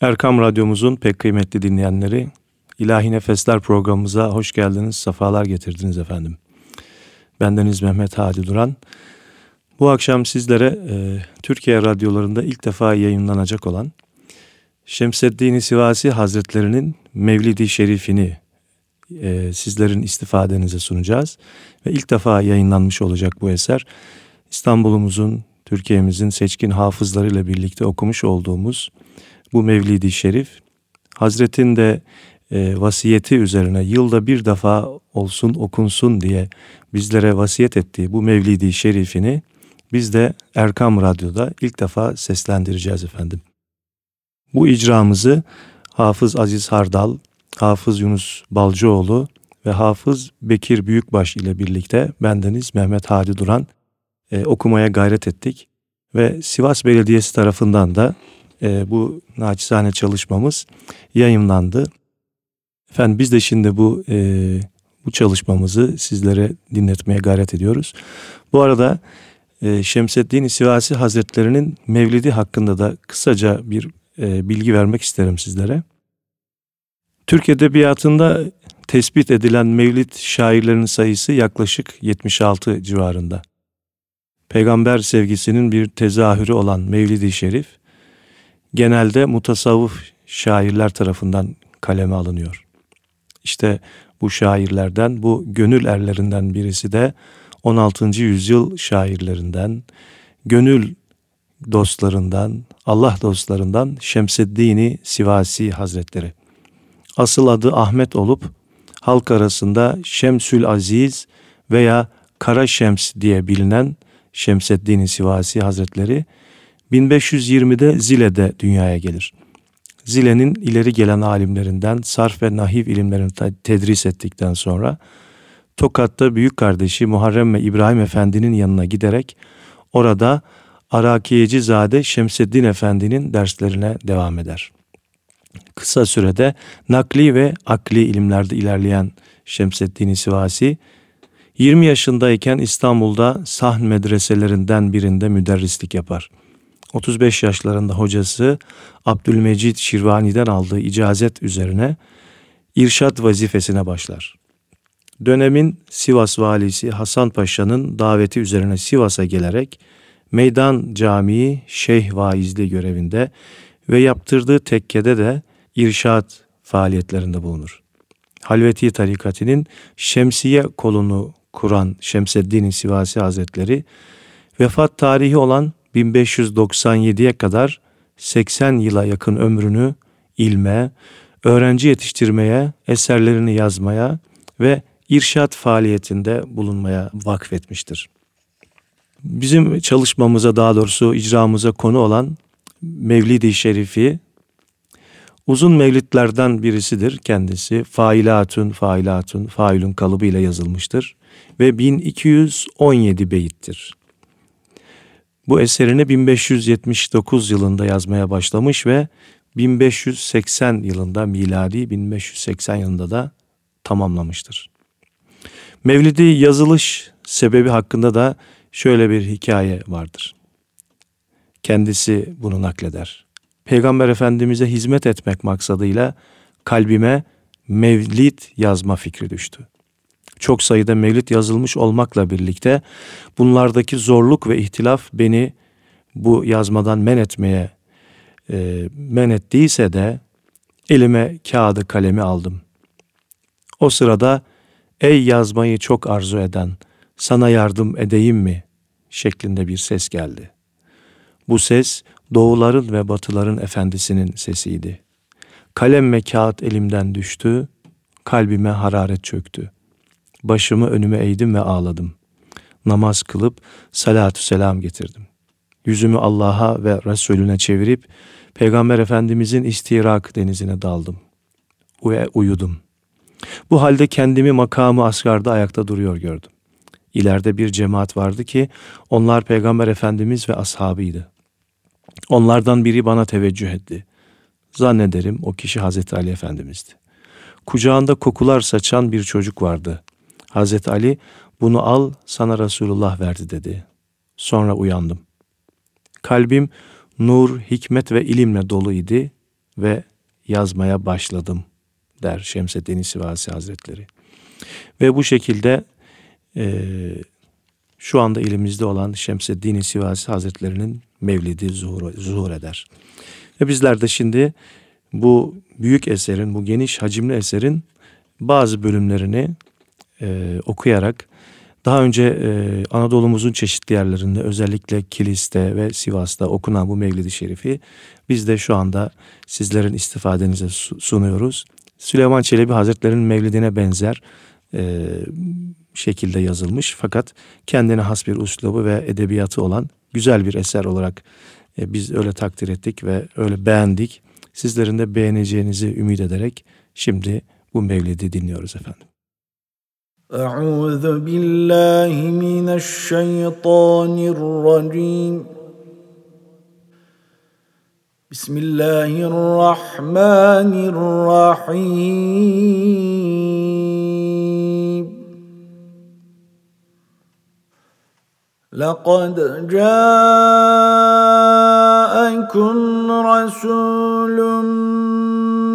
Erkam Radyomuzun pek kıymetli dinleyenleri, İlahi Nefesler programımıza hoş geldiniz, sefalar getirdiniz efendim. Bendeniz Mehmet Hadi Duran. Bu akşam sizlere e, Türkiye radyolarında ilk defa yayınlanacak olan Şemseddin Sivasi Hazretlerinin Mevlidi Şerifini e, sizlerin istifadenize sunacağız. Ve ilk defa yayınlanmış olacak bu eser. İstanbul'umuzun, Türkiye'mizin seçkin hafızlarıyla birlikte okumuş olduğumuz bu Mevlidi Şerif. Hazretin de e, vasiyeti üzerine yılda bir defa olsun okunsun diye bizlere vasiyet ettiği bu Mevlidi Şerifini biz de Erkam Radyo'da ilk defa seslendireceğiz efendim. Bu icramızı Hafız Aziz Hardal, Hafız Yunus Balcıoğlu ve Hafız Bekir Büyükbaş ile birlikte bendeniz Mehmet Hadi Duran e, okumaya gayret ettik. Ve Sivas Belediyesi tarafından da e, bu naçizane çalışmamız yayınlandı. Efendim biz de şimdi bu e, bu çalışmamızı sizlere dinletmeye gayret ediyoruz. Bu arada e, Şemseddin Sivasi Hazretlerinin Mevlidi hakkında da kısaca bir e, bilgi vermek isterim sizlere. Türk Edebiyatı'nda tespit edilen mevlid şairlerinin sayısı yaklaşık 76 civarında. Peygamber sevgisinin bir tezahürü olan Mevlid-i Şerif, genelde mutasavvıf şairler tarafından kaleme alınıyor. İşte bu şairlerden, bu gönül erlerinden birisi de 16. yüzyıl şairlerinden, gönül dostlarından, Allah dostlarından Şemseddin Sivasi Hazretleri. Asıl adı Ahmet olup halk arasında Şemsül Aziz veya Kara Şems diye bilinen Şemseddin Sivasi Hazretleri 1520'de Zile'de dünyaya gelir. Zile'nin ileri gelen alimlerinden sarf ve nahiv ilimlerini tedris ettikten sonra Tokat'ta büyük kardeşi Muharrem ve İbrahim Efendi'nin yanına giderek orada Arakiyeci Zade Şemseddin Efendi'nin derslerine devam eder. Kısa sürede nakli ve akli ilimlerde ilerleyen Şemseddin Sivasi 20 yaşındayken İstanbul'da sahn medreselerinden birinde müderrislik yapar. 35 yaşlarında hocası Abdülmecid Şirvani'den aldığı icazet üzerine irşat vazifesine başlar. Dönemin Sivas valisi Hasan Paşa'nın daveti üzerine Sivas'a gelerek Meydan Camii Şeyh Vaizli görevinde ve yaptırdığı tekkede de irşat faaliyetlerinde bulunur. Halveti tarikatinin Şemsiye kolunu kuran Şemseddin Sivasi Hazretleri vefat tarihi olan 1597'ye kadar 80 yıla yakın ömrünü ilme, öğrenci yetiştirmeye, eserlerini yazmaya ve irşat faaliyetinde bulunmaya vakfetmiştir. Bizim çalışmamıza daha doğrusu icramıza konu olan Mevlid-i Şerifi uzun mevlitlerden birisidir kendisi. Failatun, failatun, failun kalıbıyla yazılmıştır ve 1217 beyittir. Bu eserini 1579 yılında yazmaya başlamış ve 1580 yılında miladi 1580 yılında da tamamlamıştır. Mevlidi yazılış sebebi hakkında da şöyle bir hikaye vardır. Kendisi bunu nakleder. Peygamber Efendimiz'e hizmet etmek maksadıyla kalbime mevlid yazma fikri düştü çok sayıda mevlid yazılmış olmakla birlikte bunlardaki zorluk ve ihtilaf beni bu yazmadan men etmeye e, men ettiyse de elime kağıdı kalemi aldım. O sırada ey yazmayı çok arzu eden sana yardım edeyim mi şeklinde bir ses geldi. Bu ses doğuların ve batıların efendisinin sesiydi. Kalem ve kağıt elimden düştü, kalbime hararet çöktü. Başımı önüme eğdim ve ağladım. Namaz kılıp salatü selam getirdim. Yüzümü Allah'a ve Resulüne çevirip Peygamber Efendimizin istirak denizine daldım. Ve uyudum. Bu halde kendimi makamı asgarda ayakta duruyor gördüm. İleride bir cemaat vardı ki onlar Peygamber Efendimiz ve ashabıydı. Onlardan biri bana teveccüh etti. Zannederim o kişi Hazreti Ali Efendimiz'di. Kucağında kokular saçan bir çocuk vardı. Hazreti Ali bunu al sana Resulullah verdi dedi. Sonra uyandım. Kalbim nur, hikmet ve ilimle dolu idi. ve yazmaya başladım der Şemseddin Sivasi Hazretleri. Ve bu şekilde e, şu anda elimizde olan Şemseddin Sivasi Hazretlerinin mevlidi zuhur, zuhur eder. Ve bizler de şimdi bu büyük eserin, bu geniş hacimli eserin bazı bölümlerini e, okuyarak daha önce e, Anadolu'muzun çeşitli yerlerinde özellikle Kilis'te ve Sivas'ta okunan bu Mevlid-i Şerif'i biz de şu anda sizlerin istifadenize sunuyoruz. Süleyman Çelebi Hazretleri'nin Mevlidine benzer e, şekilde yazılmış fakat kendine has bir uslubu ve edebiyatı olan güzel bir eser olarak e, biz öyle takdir ettik ve öyle beğendik. Sizlerin de beğeneceğinizi ümit ederek şimdi bu Mevlid'i dinliyoruz efendim. أعوذ بالله من الشيطان الرجيم. بسم الله الرحمن الرحيم. لقد جاءكم رسول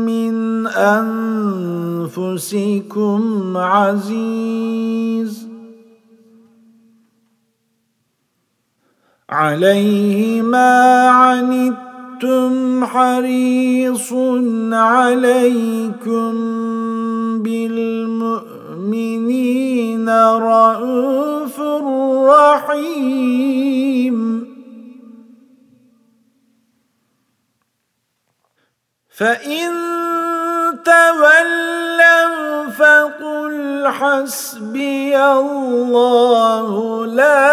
من أنفسكم عزيز. عليه ما عنتم حريص عليكم بالمؤمنين رؤوف رحيم. فإن تولوا فقل حسبي الله لا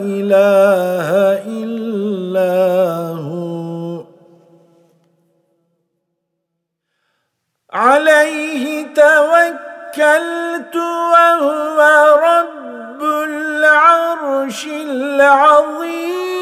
إله إلا هو. عليه توكلت وهو رب العرش العظيم.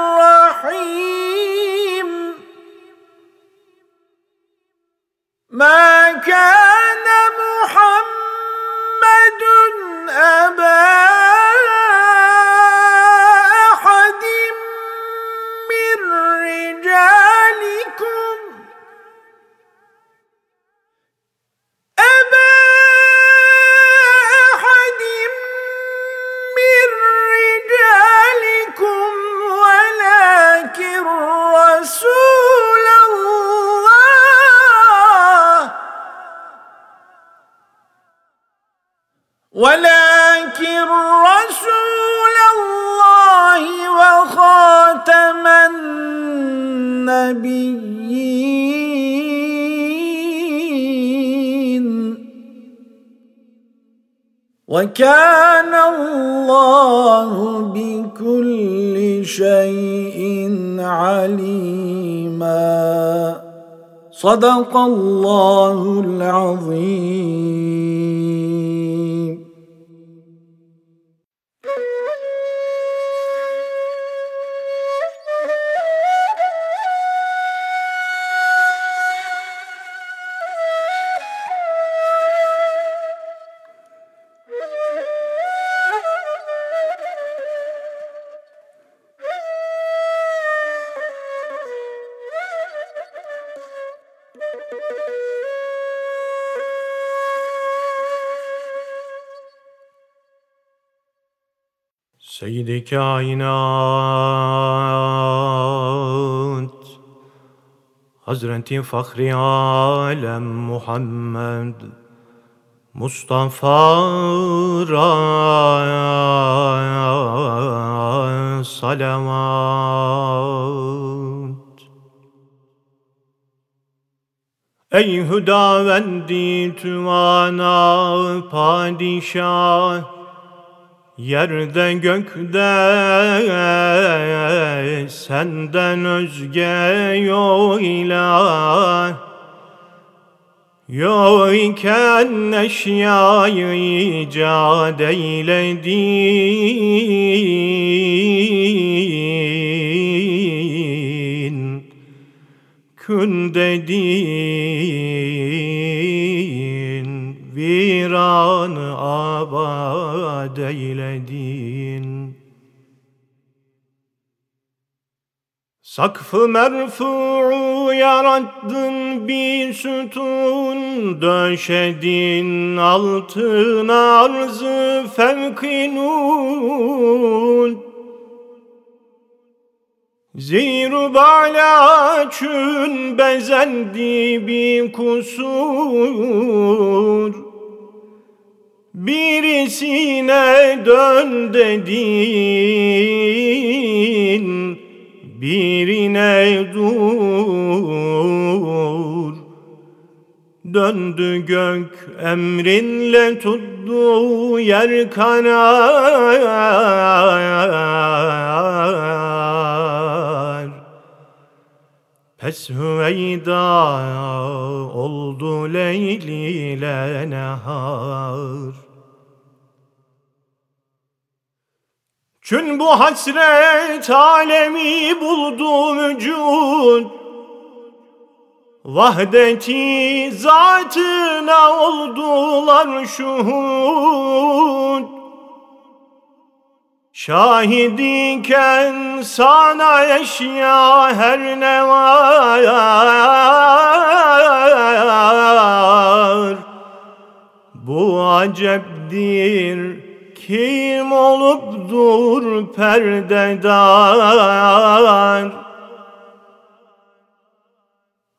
صدق الله العظيم. Kainat. Hazreti Fahri Alem Muhammed Mustafa salavat. Ey hüdavendi tüvana padişah Yerde gökte senden özge yok ilah Yok iken eşyayı icat eyledin. Kün dedin hicranı abad eyledin. Sakfı merfu'u yarattın bir sütun döşedin altına arzı fevkinun. Zir bala bezendi bir kusur Birisine dön dedin Birine dur. Döndü gök emrinle tuttu yer kanar Pes hüveyda oldu leyli ile nehar Çün bu hasret alemi buldu vücud. Vahdeti zatına oldular şuhud. Şahidiken sana eşya her ne var? Bu acepdir kim olup dur perdedar?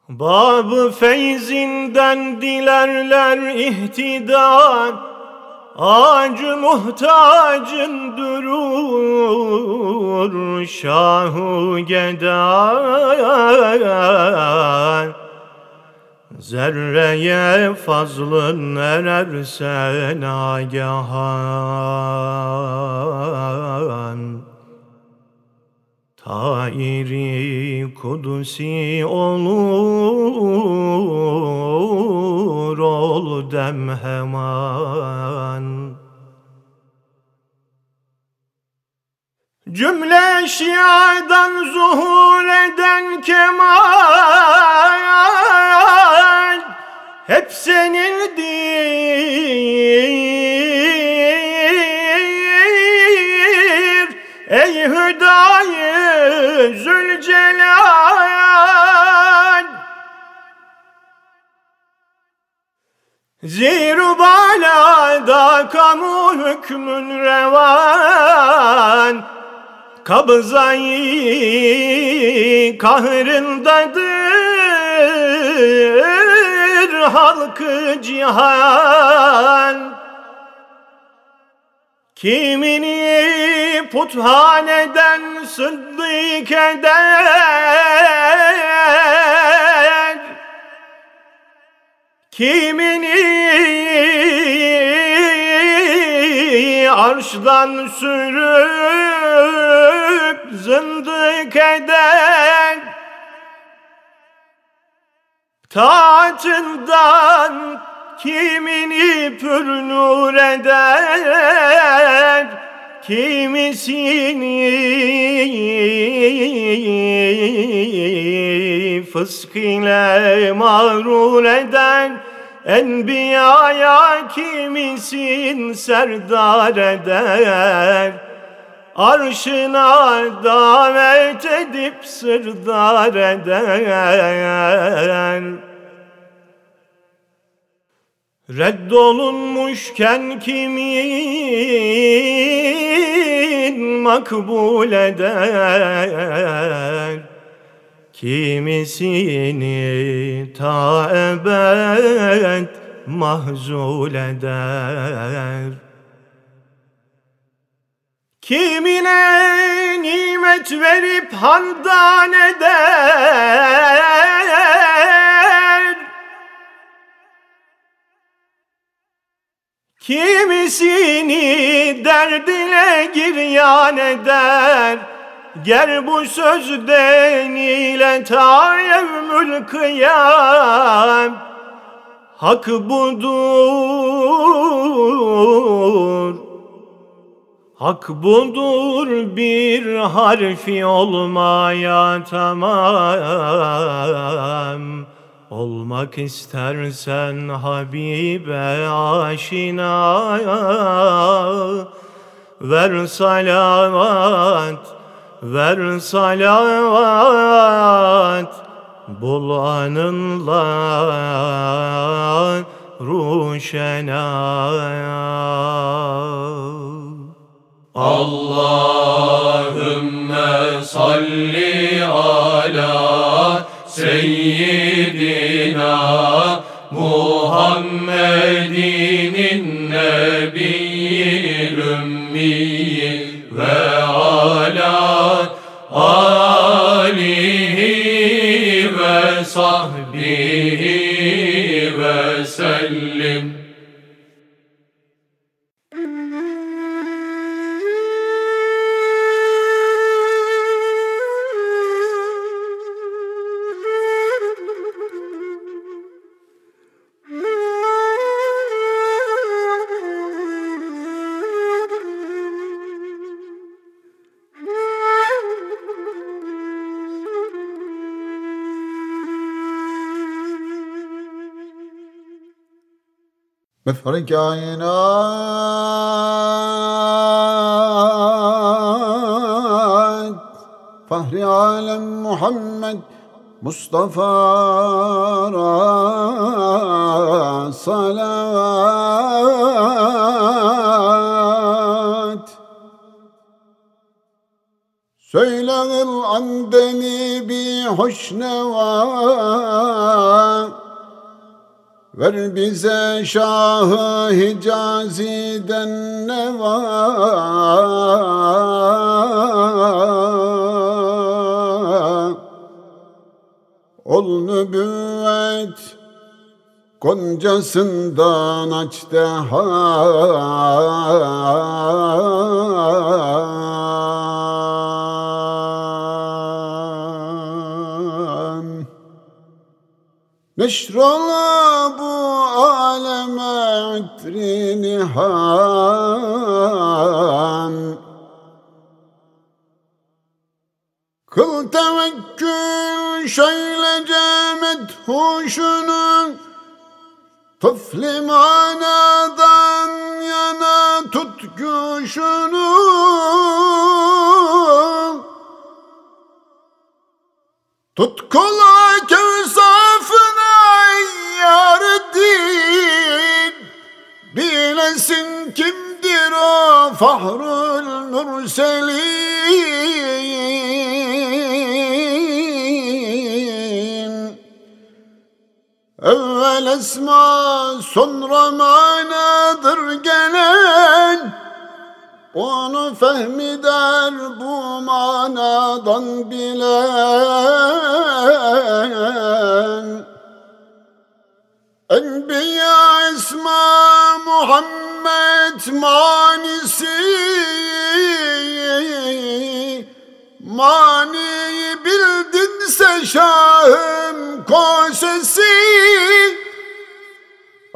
Babı feyzinden dilerler ihtidar. Acı muhtacın durur şahu gedar Zerreye fazlın ererse nagahan Tairi kudusi olur ol dem Cümle eşyadan zuhur eden kemal Hep senindir Ey Hüdayi Zülcelal. Zir balada kamu hükmün revan Kabzayı kahrındadır halkı cihan. Kimini puthaneden sıddık eder? Kimini arşdan sürüp zındık eder Taatından kimini pür nur eder? Kimisini fısk ile mağrur eder? Enbiyaya kimisin serdar eder Arşına davet edip sırdar eder. Reddolunmuşken kimin makbul eder? Kimisini ta ebed mahzul eder Kimine nimet verip handan eder? Kimisini derdine giryan eder? Ger bu sözden ile ta yevmül kıyam Hak budur Hak budur bir harfi olmaya tamam. Olmak istersen Habibe aşina. Ver salavat, ver salavat. Bul anınla ruşena Allahümme salli ala seyyidina Muhammedinin nebiyyil ümmi ve ala alihi ve sahbihi Mefhar kainat Fahri alem Muhammed Mustafa salavat Söylenir andeni bir hoşneva Ver bize Şahı Hicazi'den ne var? Ol nübüvvet Goncasından aç deha Neşrola bu aleme ütri han Kıl tevekkül şöylece methuşunu Tıfli manadan yana tut güşünü Tut kola kevsafına fahrul murselin. Evvel esma sonra manadır gelen. Onu fehmider bu manadan bilen. Enbiya isma Muhammed manisi Mani bildinse şahım kosesi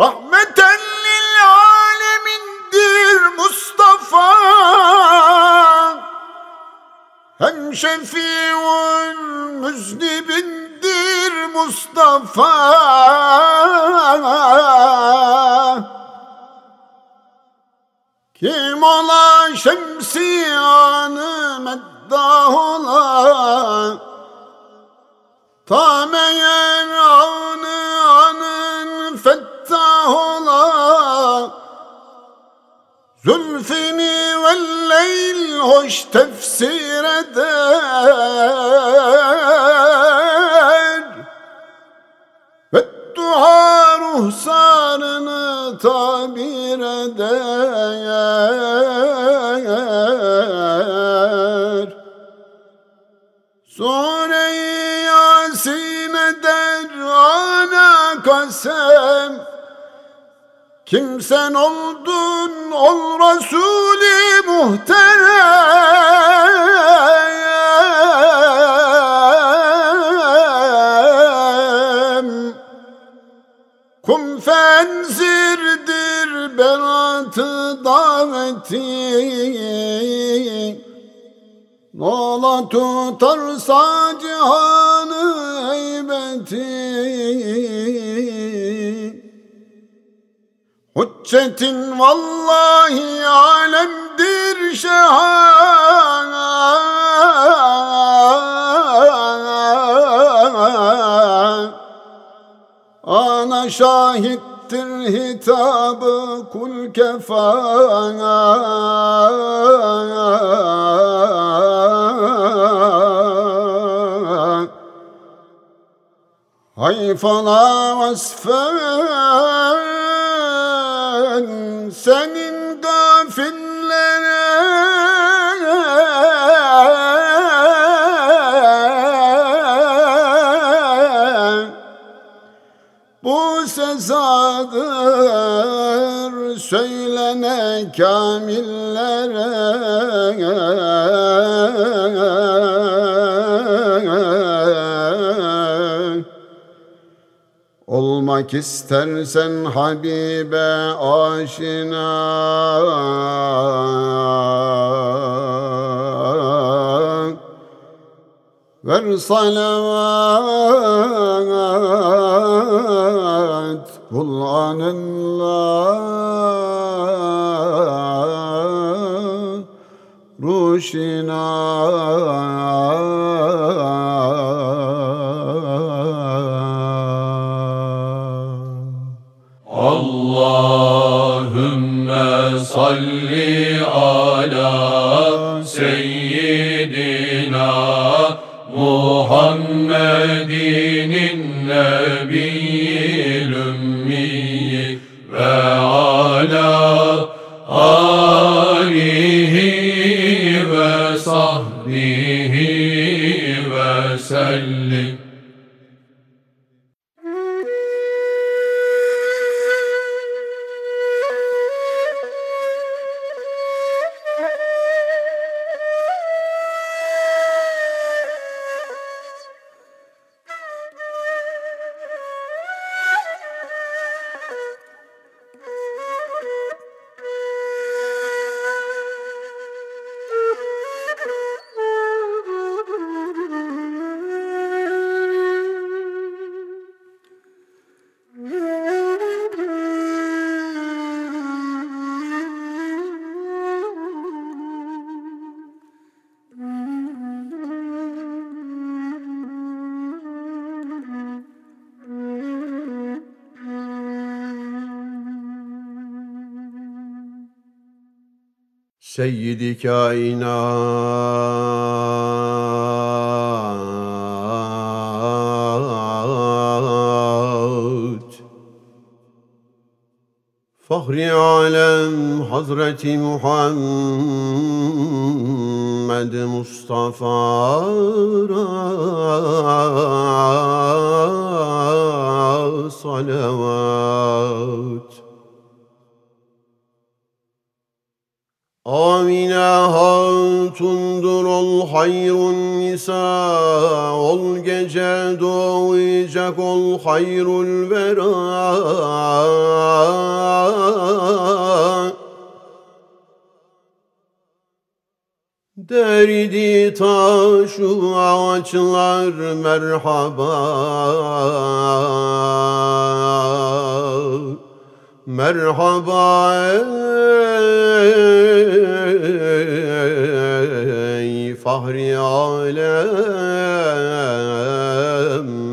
Rahmeten lil alemindir Mustafa. Hem şefiun müznibindir Mustafa Kim ola şemsiyanı meddah ola Ta meğer anı anın fettah ola Zülfini ve leyl hoş tefsir eder. Ve duha ruhsarını tabir eder. Sure-i Yasin eder ana kasem. Kimsen oldun ol Resulü muhterem beratı daveti Nola tutarsa cihanı heybeti Hüccetin vallahi alemdir şehaat Ana şahit şahittir hitabı kul kefan Hayfana vasfen senin kamillere. Olmak istersen Habibe aşina. Ver salavat kul anıllah ruşina Allahümme salli ala Seyyidi kainat. Fahri alem Hazreti Muhammed Mustafa salavat hayrun nisa Ol gece doğacak ol hayrul vera. Derdi taşu ağaçlar merhaba. Merhaba. ey fahri alem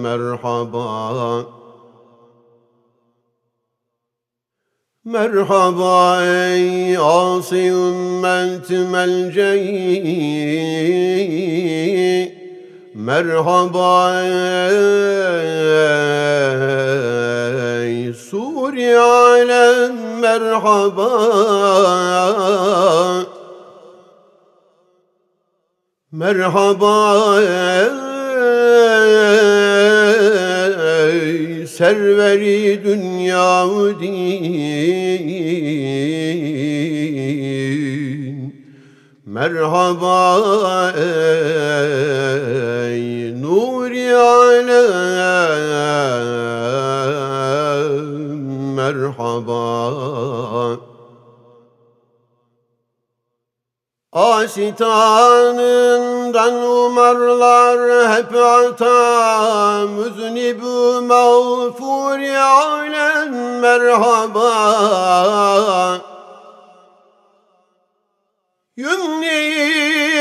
merhaba Merhaba ey asi ümmet melceği Merhaba ey Suri alem merhaba Merhaba ey serveri dünya din Merhaba ey nuri alem merhaba. Asitanından umarlar hep ata Müznibü mağfuri alem merhaba. Yümni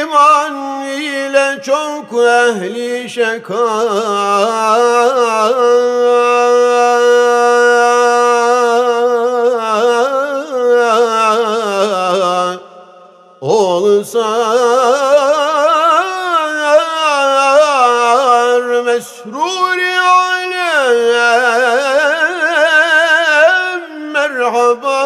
iman ile çok ehli şeka olsar mesruri alem merhaba.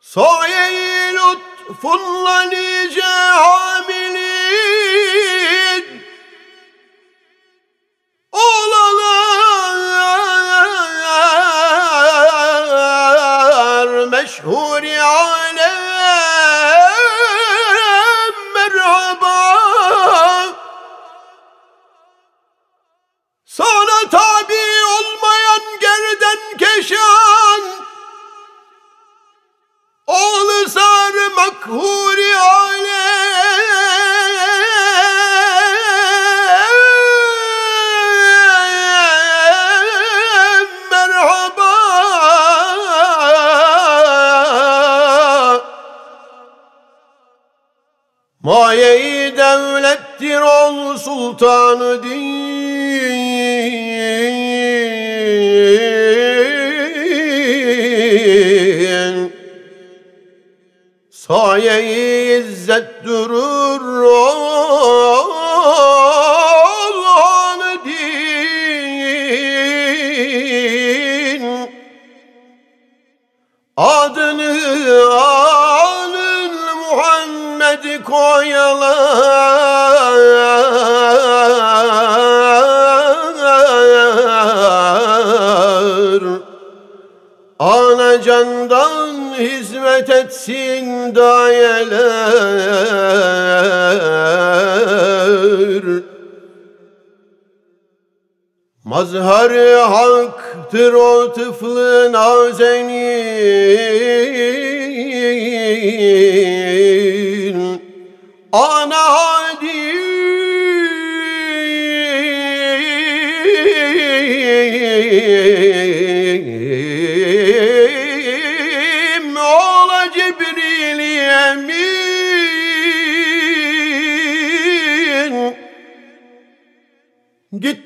Saye-i lütfunla nice hamilin haktır o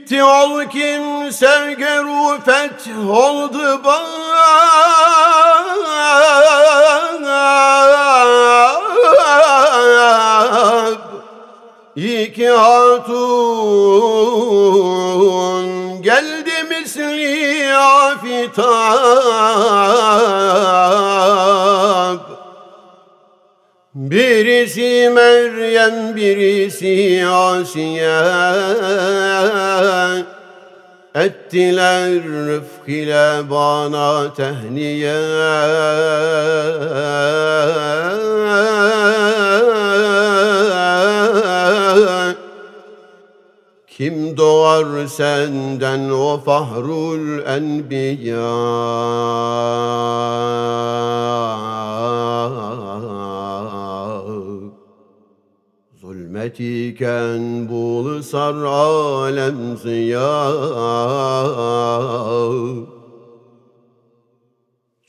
Gitti ol kimse gerufet oldu bab İki hatun geldi misli afitab Birisi Meryem, birisi Asiye. Ettiler rıfk ile bana tehniye. Kim doğar senden o fahrul enbiya Zulmetiken bulsar alem ziya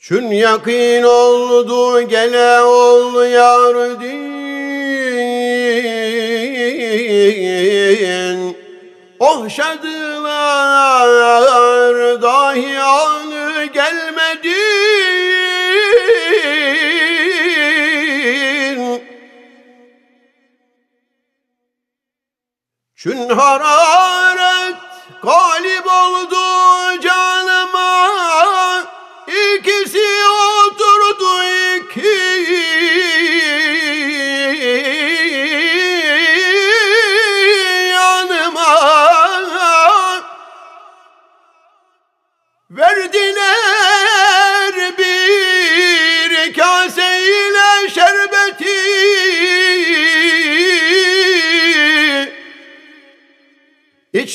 Çün yakin oldu gele ol yar din. Ohşadılar dahi anı gelmedin Çün hararet galip oldu canıma. İkisi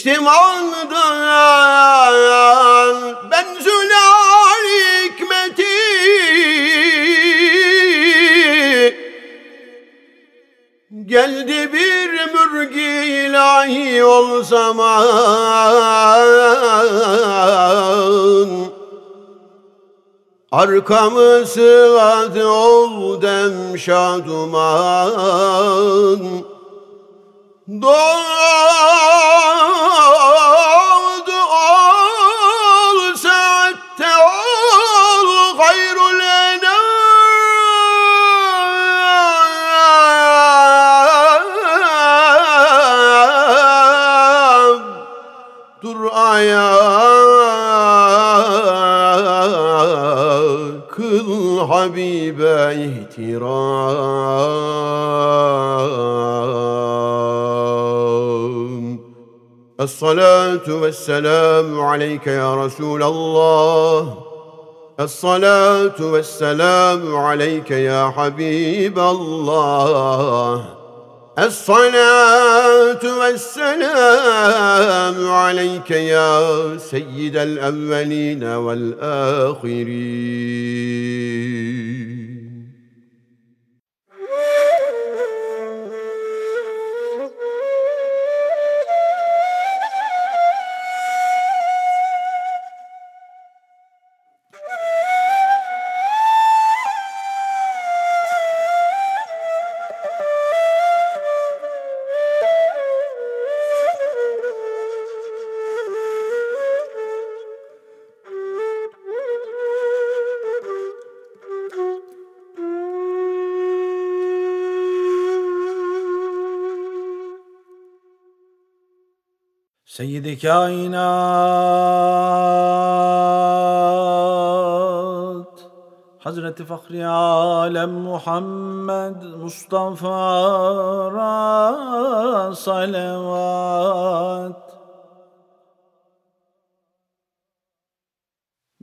İçtimaldan benzüler hikmeti. Geldi bir mürgi ilahi ol zaman. Arkamı sıvat ol dem şaduman Doğan ihtiram الصلاة والسلام عليك يا رسول الله. الصلاة والسلام عليك يا حبيب الله. الصلاة والسلام عليك يا سيد الأولين والآخرين. Seyyid-i Kainat Hazreti Fahri Alem Muhammed Mustafa'ra salavat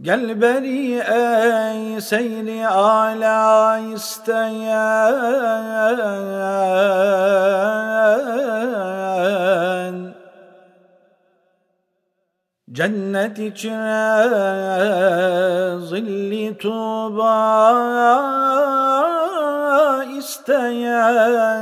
Gel beri ey seyri ala isteyen Cennet içine zilli tuba isteyen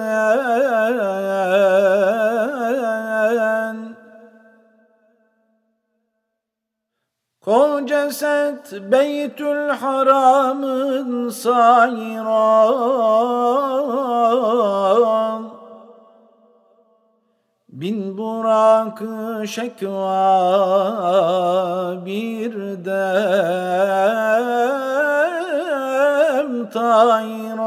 Kol ceset Beytül Haram'ın sayran Bin burakı şekva bir dem tayran.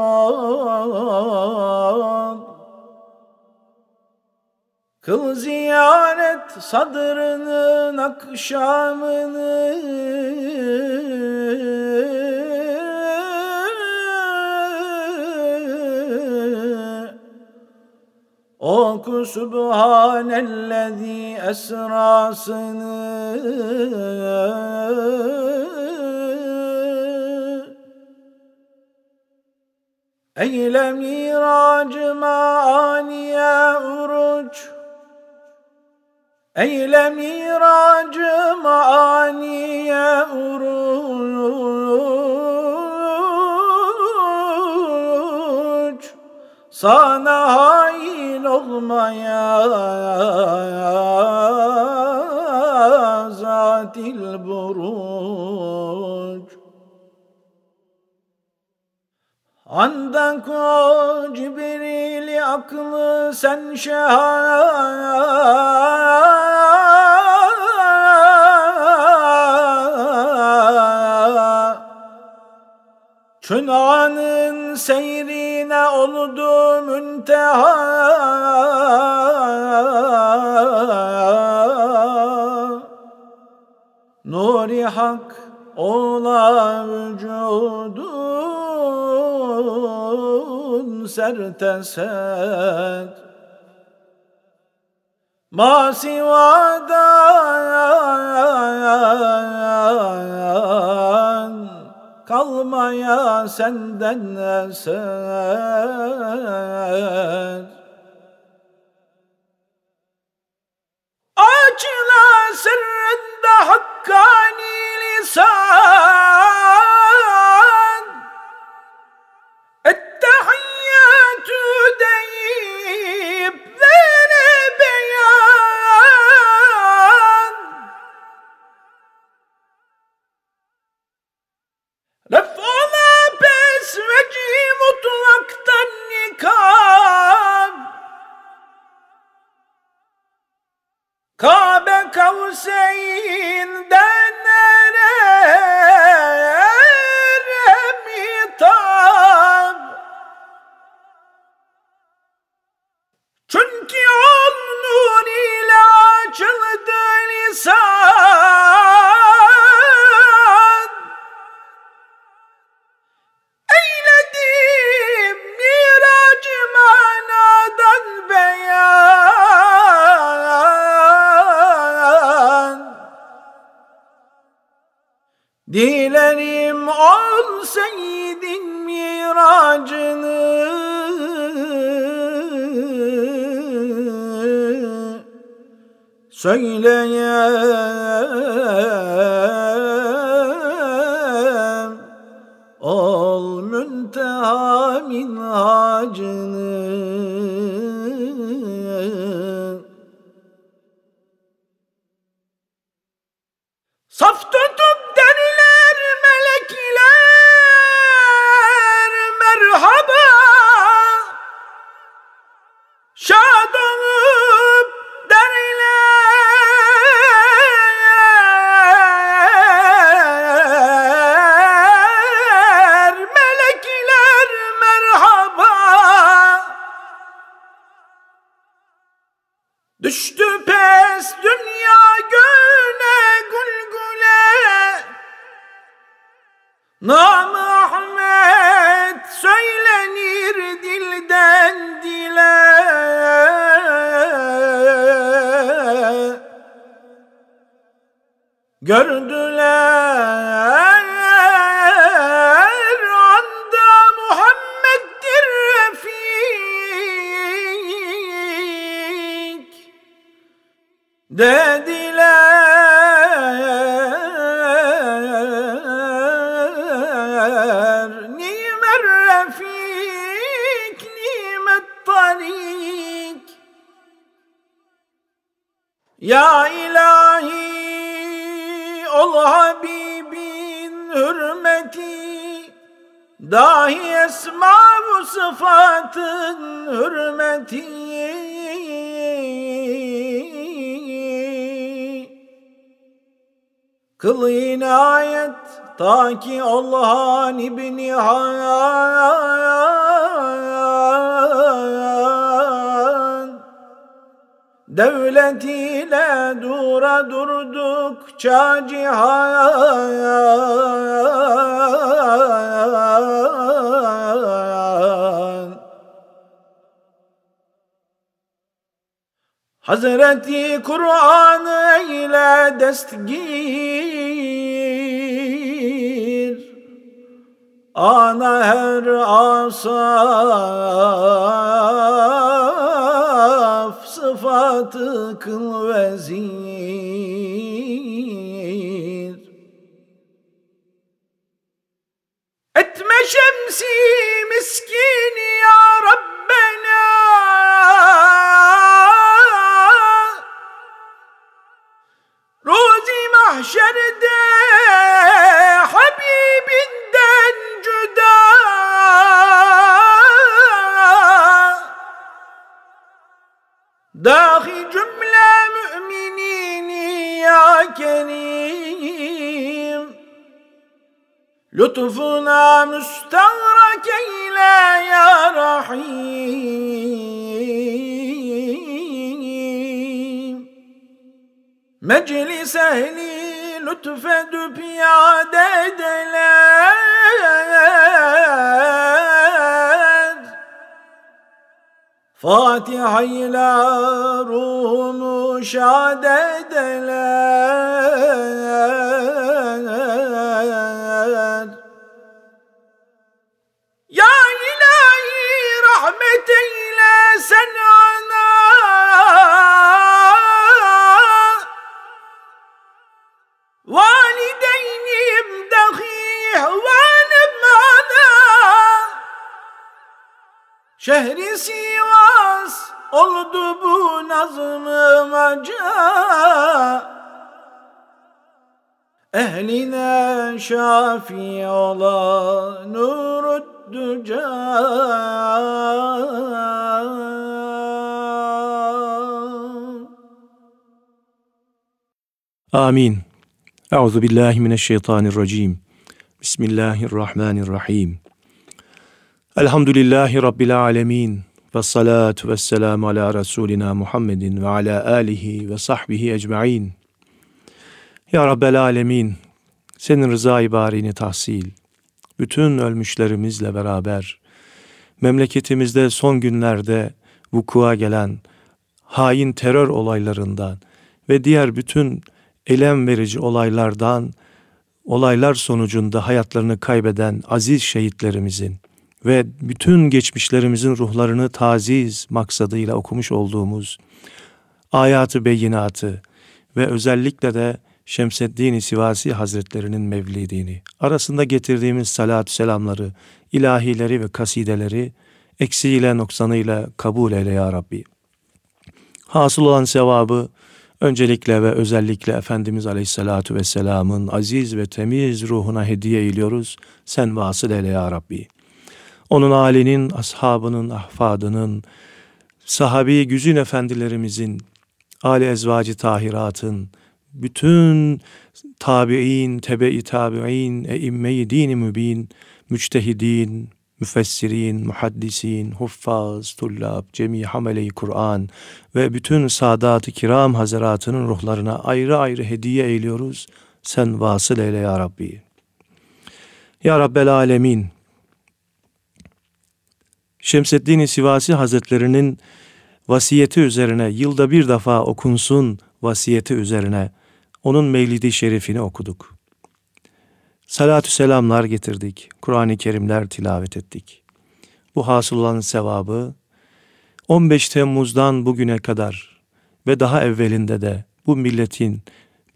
Kıl ziyaret sadrının akşamını Oku Subhanellezi esrasını Eyle miracı maniye uruç. Eyle miracı maniye uruç. Sana hain olmaya zatil buruç. Andan ko Cibril'i aklı sen şeha Çınanın seyrine oldu münteha Nuri hak ola vücudun serteset Masivadan kalmaya senden eser. Açla sırrında hakkani lisan Nam Ahmet söylenir dilden dile. Gördüler anda Dahi esma bu sıfatın hürmeti. Kıl inayet ta ki Allah'ın ibni Han Devletiyle dura durdukça cihan Hazreti Kur'an eyle destgir Ana her asaf sıfatı kıl vezir Etme şemsi miskin İle ruhumu şad Euzu billahi mineşşeytanirracim. Bismillahirrahmanirrahim. Elhamdülillahi rabbil alamin. Ve salatu ve selamu ala Resulina Muhammedin ve ala alihi ve sahbihi ecmain. Ya Rabbel alemin, senin rıza ibarini tahsil, bütün ölmüşlerimizle beraber, memleketimizde son günlerde vukua gelen hain terör olaylarından ve diğer bütün elem verici olaylardan olaylar sonucunda hayatlarını kaybeden aziz şehitlerimizin ve bütün geçmişlerimizin ruhlarını taziz maksadıyla okumuş olduğumuz ayatı beyinatı ve özellikle de Şemseddin Sivasi Hazretlerinin mevlidini, arasında getirdiğimiz salatü selamları, ilahileri ve kasideleri eksiğiyle noksanıyla kabul eyle ya Rabbi. Hasıl olan sevabı öncelikle ve özellikle Efendimiz Aleyhisselatü Vesselam'ın aziz ve temiz ruhuna hediye ediyoruz. Sen vasıl eyle ya Rabbi. Onun âlinin, ashabının, ahfadının, sahabi güzün efendilerimizin, âli ezvacı tahiratın, bütün tabi'in, tebe-i tabi'in, eimme-i din-i mübin, müçtehidin, müfessirin, muhaddisin, huffaz, tullab, cemi hamele-i Kur'an ve bütün sadat-ı kiram hazaratının ruhlarına ayrı ayrı hediye eyliyoruz. Sen vasıl eyle ya Rabbi. Ya Rabbel Alemin, Şemseddin Sivasi Hazretlerinin vasiyeti üzerine yılda bir defa okunsun vasiyeti üzerine onun mevlidi şerifini okuduk. Salatü selamlar getirdik. Kur'an-ı Kerimler tilavet ettik. Bu hasıl olan sevabı 15 Temmuz'dan bugüne kadar ve daha evvelinde de bu milletin,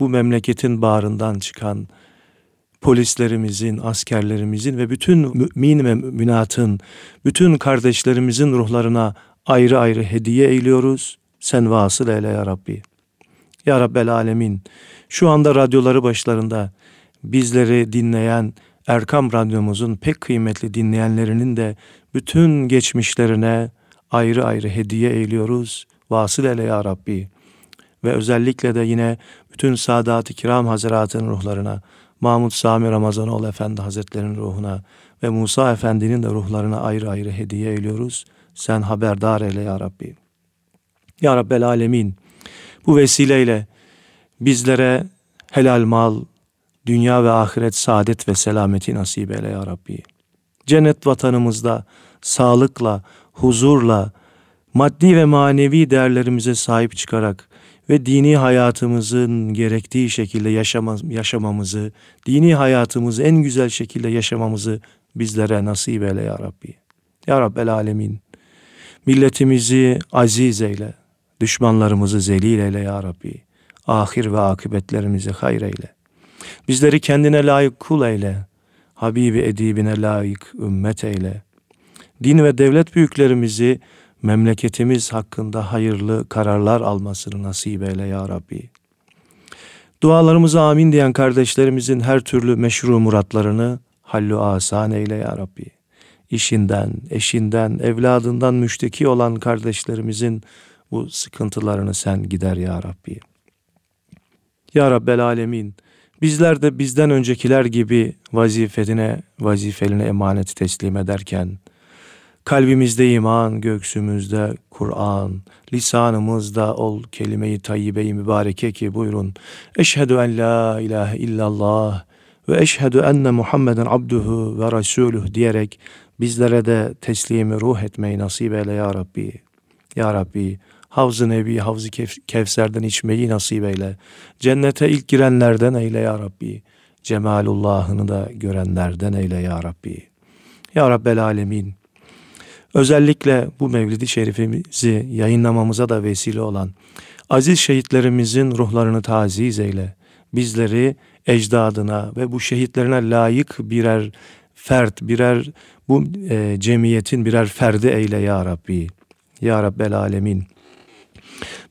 bu memleketin bağrından çıkan polislerimizin, askerlerimizin ve bütün mümin ve müminatın, bütün kardeşlerimizin ruhlarına ayrı ayrı hediye eyliyoruz. Sen vasıl eyle ya Rabbi. Ya Rabbel Alemin, şu anda radyoları başlarında bizleri dinleyen Erkam Radyomuzun pek kıymetli dinleyenlerinin de bütün geçmişlerine ayrı ayrı hediye eyliyoruz. Vasıl eyle ya Rabbi. Ve özellikle de yine bütün Sadat-ı Kiram Hazretlerinin ruhlarına, Mahmud Sami Ramazanoğlu Efendi Hazretlerinin ruhuna ve Musa Efendi'nin de ruhlarına ayrı ayrı hediye eyliyoruz. Sen haberdar eyle ya Rabbi. Ya Rabbel Alemin bu vesileyle bizlere helal mal, dünya ve ahiret saadet ve selameti nasip eyle ya Rabbi. Cennet vatanımızda sağlıkla, huzurla, maddi ve manevi değerlerimize sahip çıkarak ve dini hayatımızın gerektiği şekilde yaşama, yaşamamızı, dini hayatımızı en güzel şekilde yaşamamızı bizlere nasip eyle ya Rabbi. Ya Rabbel Alemin, milletimizi aziz eyle, düşmanlarımızı zelil eyle ya Rabbi. Ahir ve akıbetlerimizi hayır eyle. Bizleri kendine layık kul eyle. Habibi edibine layık ümmet eyle. Din ve devlet büyüklerimizi memleketimiz hakkında hayırlı kararlar almasını nasip eyle ya Rabbi. Dualarımıza amin diyen kardeşlerimizin her türlü meşru muratlarını hallu asan eyle ya Rabbi. İşinden, eşinden, evladından müşteki olan kardeşlerimizin bu sıkıntılarını sen gider ya Rabbi. Ya Rabbel Alemin, bizler de bizden öncekiler gibi vazifetine, vazifeline emanet teslim ederken, kalbimizde iman, göksümüzde Kur'an, lisanımızda ol kelime-i tayyibe-i mübareke ki buyurun. Eşhedü en la ilahe illallah ve eşhedü enne Muhammeden abduhu ve resuluh diyerek bizlere de teslimi ruh etmeyi nasip eyle ya Rabbi. Ya Rabbi Havz-ı Nebi, Havz-ı Kevser'den içmeyi nasip eyle. Cennete ilk girenlerden eyle ya Rabbi. Cemalullah'ını da görenlerden eyle ya Rabbi. Ya Rabbel Alemin. Özellikle bu Mevlidi Şerifimizi yayınlamamıza da vesile olan aziz şehitlerimizin ruhlarını taziz eyle. Bizleri ecdadına ve bu şehitlerine layık birer fert, birer bu e, cemiyetin birer ferdi eyle ya Rabbi. Ya Rabbel Alemin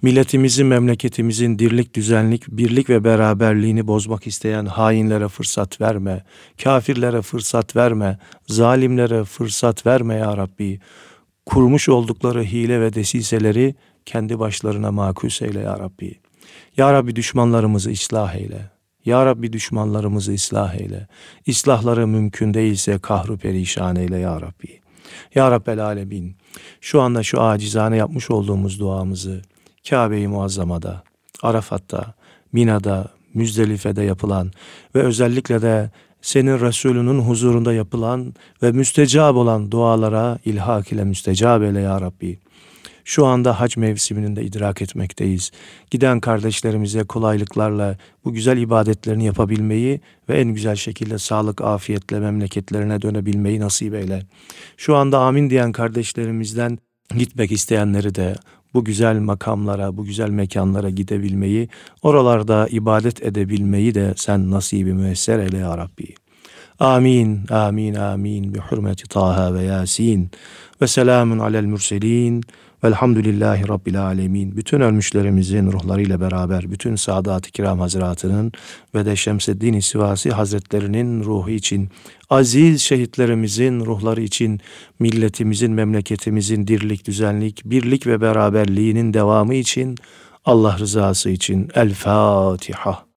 milletimizin, memleketimizin dirlik, düzenlik, birlik ve beraberliğini bozmak isteyen hainlere fırsat verme, kafirlere fırsat verme, zalimlere fırsat verme ya Rabbi. Kurmuş oldukları hile ve desiseleri kendi başlarına makus eyle ya Rabbi. Ya Rabbi düşmanlarımızı ıslah eyle. Ya Rabbi düşmanlarımızı ıslah eyle. İslahları mümkün değilse kahru perişan eyle ya Rabbi. Ya Rabbel Alemin şu anda şu acizane yapmış olduğumuz duamızı Kabe-i Muazzama'da, Arafat'ta, Mina'da, Müzdelife'de yapılan ve özellikle de senin Resulünün huzurunda yapılan ve müstecab olan dualara ilhak ile müstecab eyle ya Rabbi. Şu anda hac mevsiminin de idrak etmekteyiz. Giden kardeşlerimize kolaylıklarla bu güzel ibadetlerini yapabilmeyi ve en güzel şekilde sağlık, afiyetle memleketlerine dönebilmeyi nasip eyle. Şu anda amin diyen kardeşlerimizden gitmek isteyenleri de bu güzel makamlara, bu güzel mekanlara gidebilmeyi, oralarda ibadet edebilmeyi de sen nasibi müesser eyle ya Rabbi. Amin, amin, amin. Bi hürmeti Taha ve Yasin. Ve selamun alel mürselin. Velhamdülillahi Rabbil alemin. Bütün ölmüşlerimizin ruhlarıyla beraber, bütün Sadat-ı Kiram Hazretlerinin ve de Şemseddin Sivasi Hazretlerinin ruhu için, aziz şehitlerimizin ruhları için, milletimizin, memleketimizin dirlik, düzenlik, birlik ve beraberliğinin devamı için, Allah rızası için El Fatiha.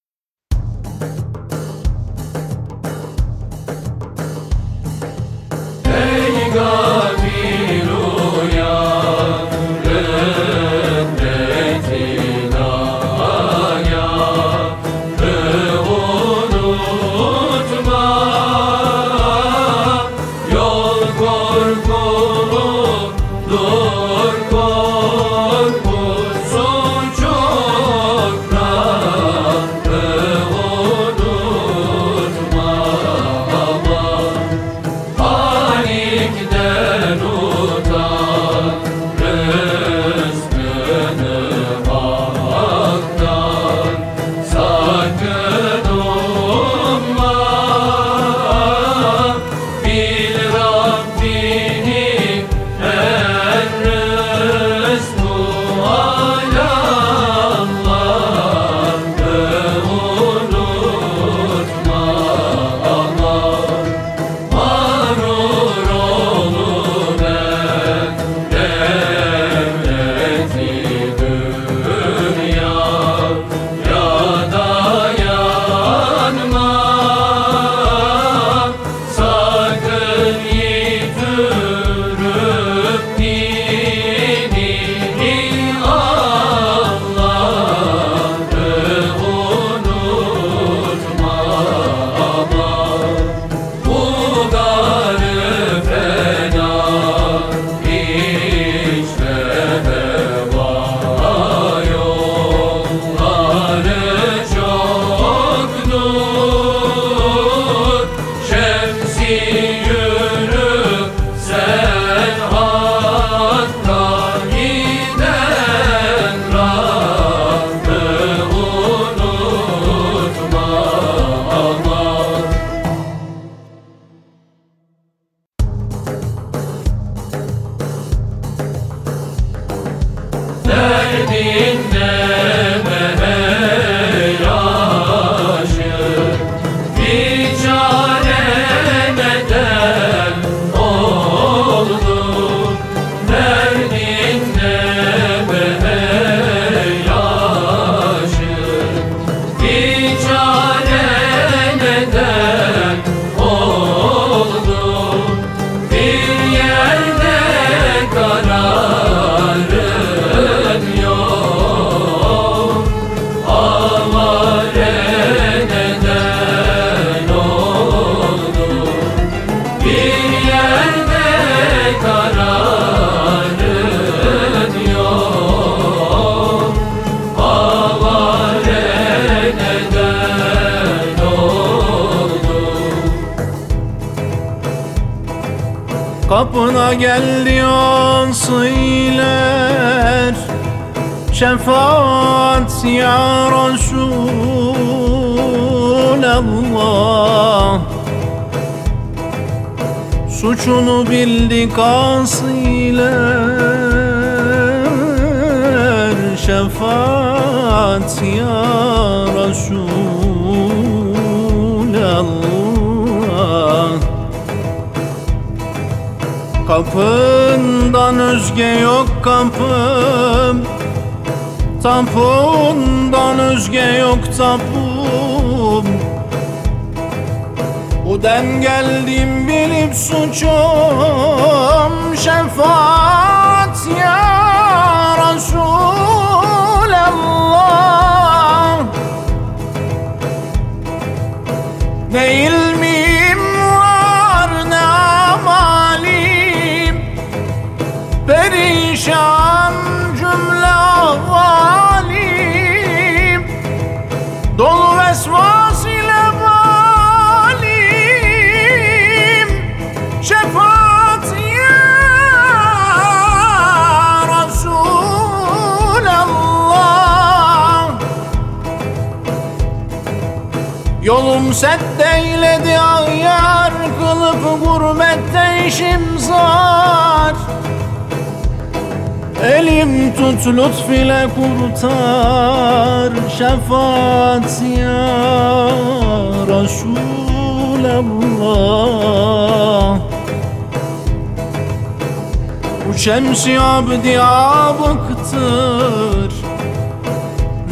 Şefaat ya Resulallah Suçunu bildik asiler Şefaat ya Resulallah. Kapından özge yok kapım Tampundan özge yok tapum Bu den geldim bilip suçum Şefaat ya Resulallah. Ne Yolum set eyledi ayar Kılıp gurbette işim zar. Elim tut lütfile kurtar Şefaat ya Resulallah Bu şemsi abdi abıktır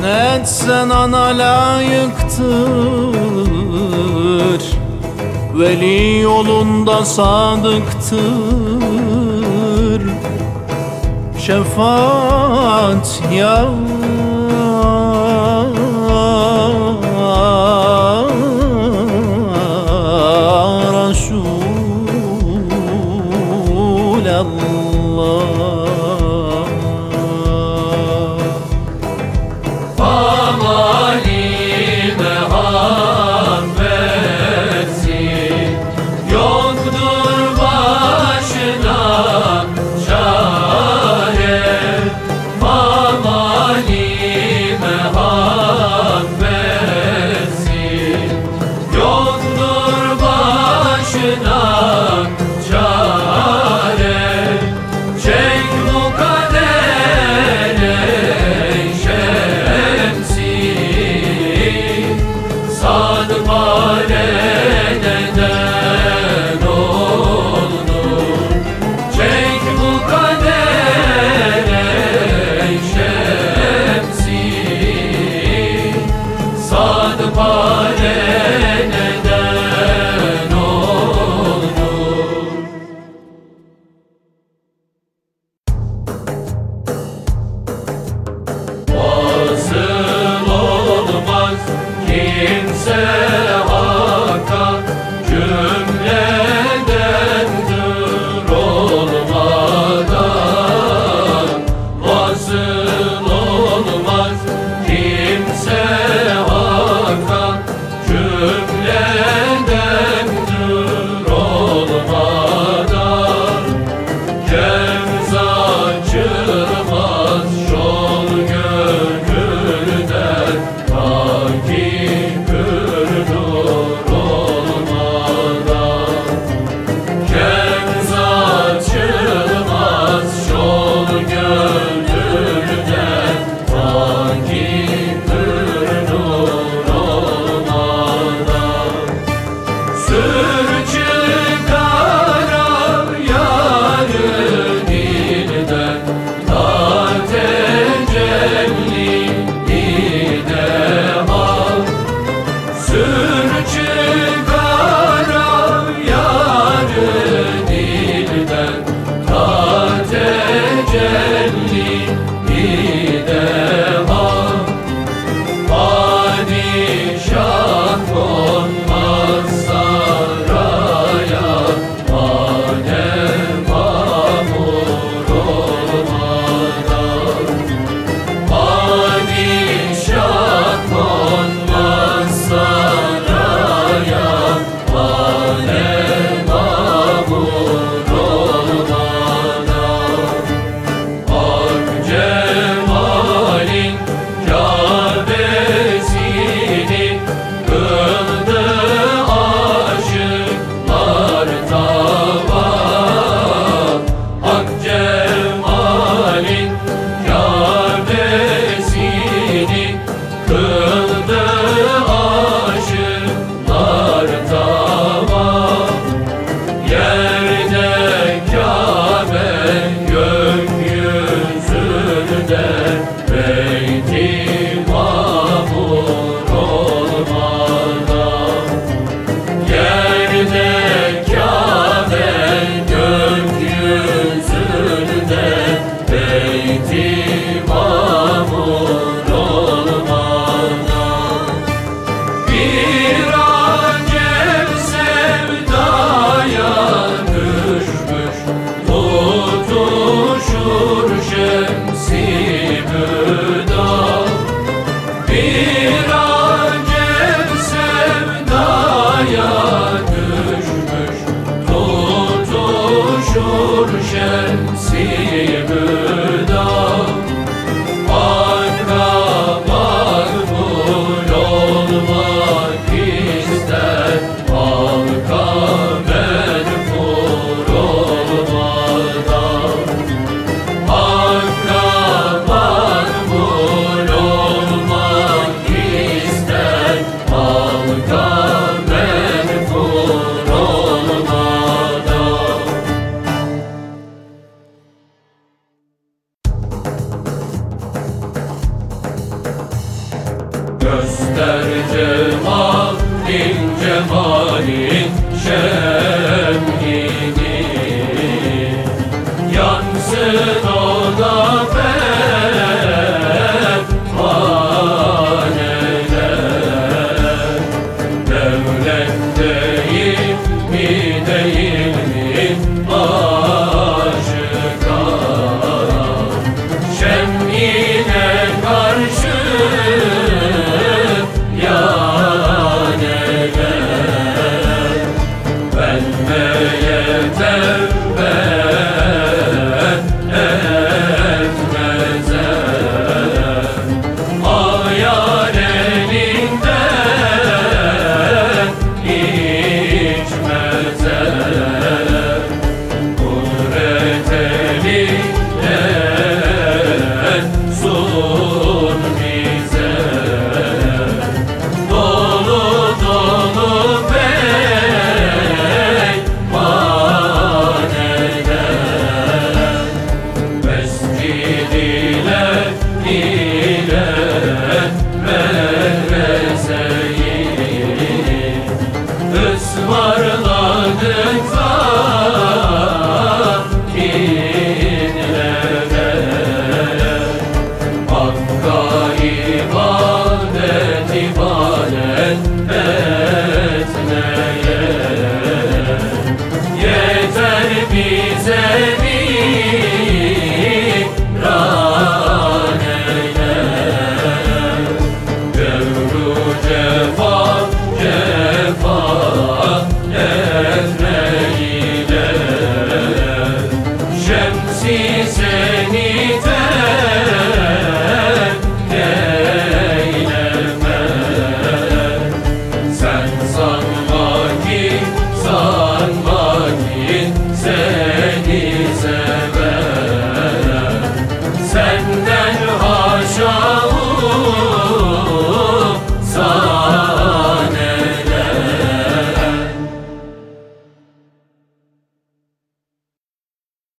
Ne etsen ana layıktır Veli yolunda sadıktır. Şefaat ya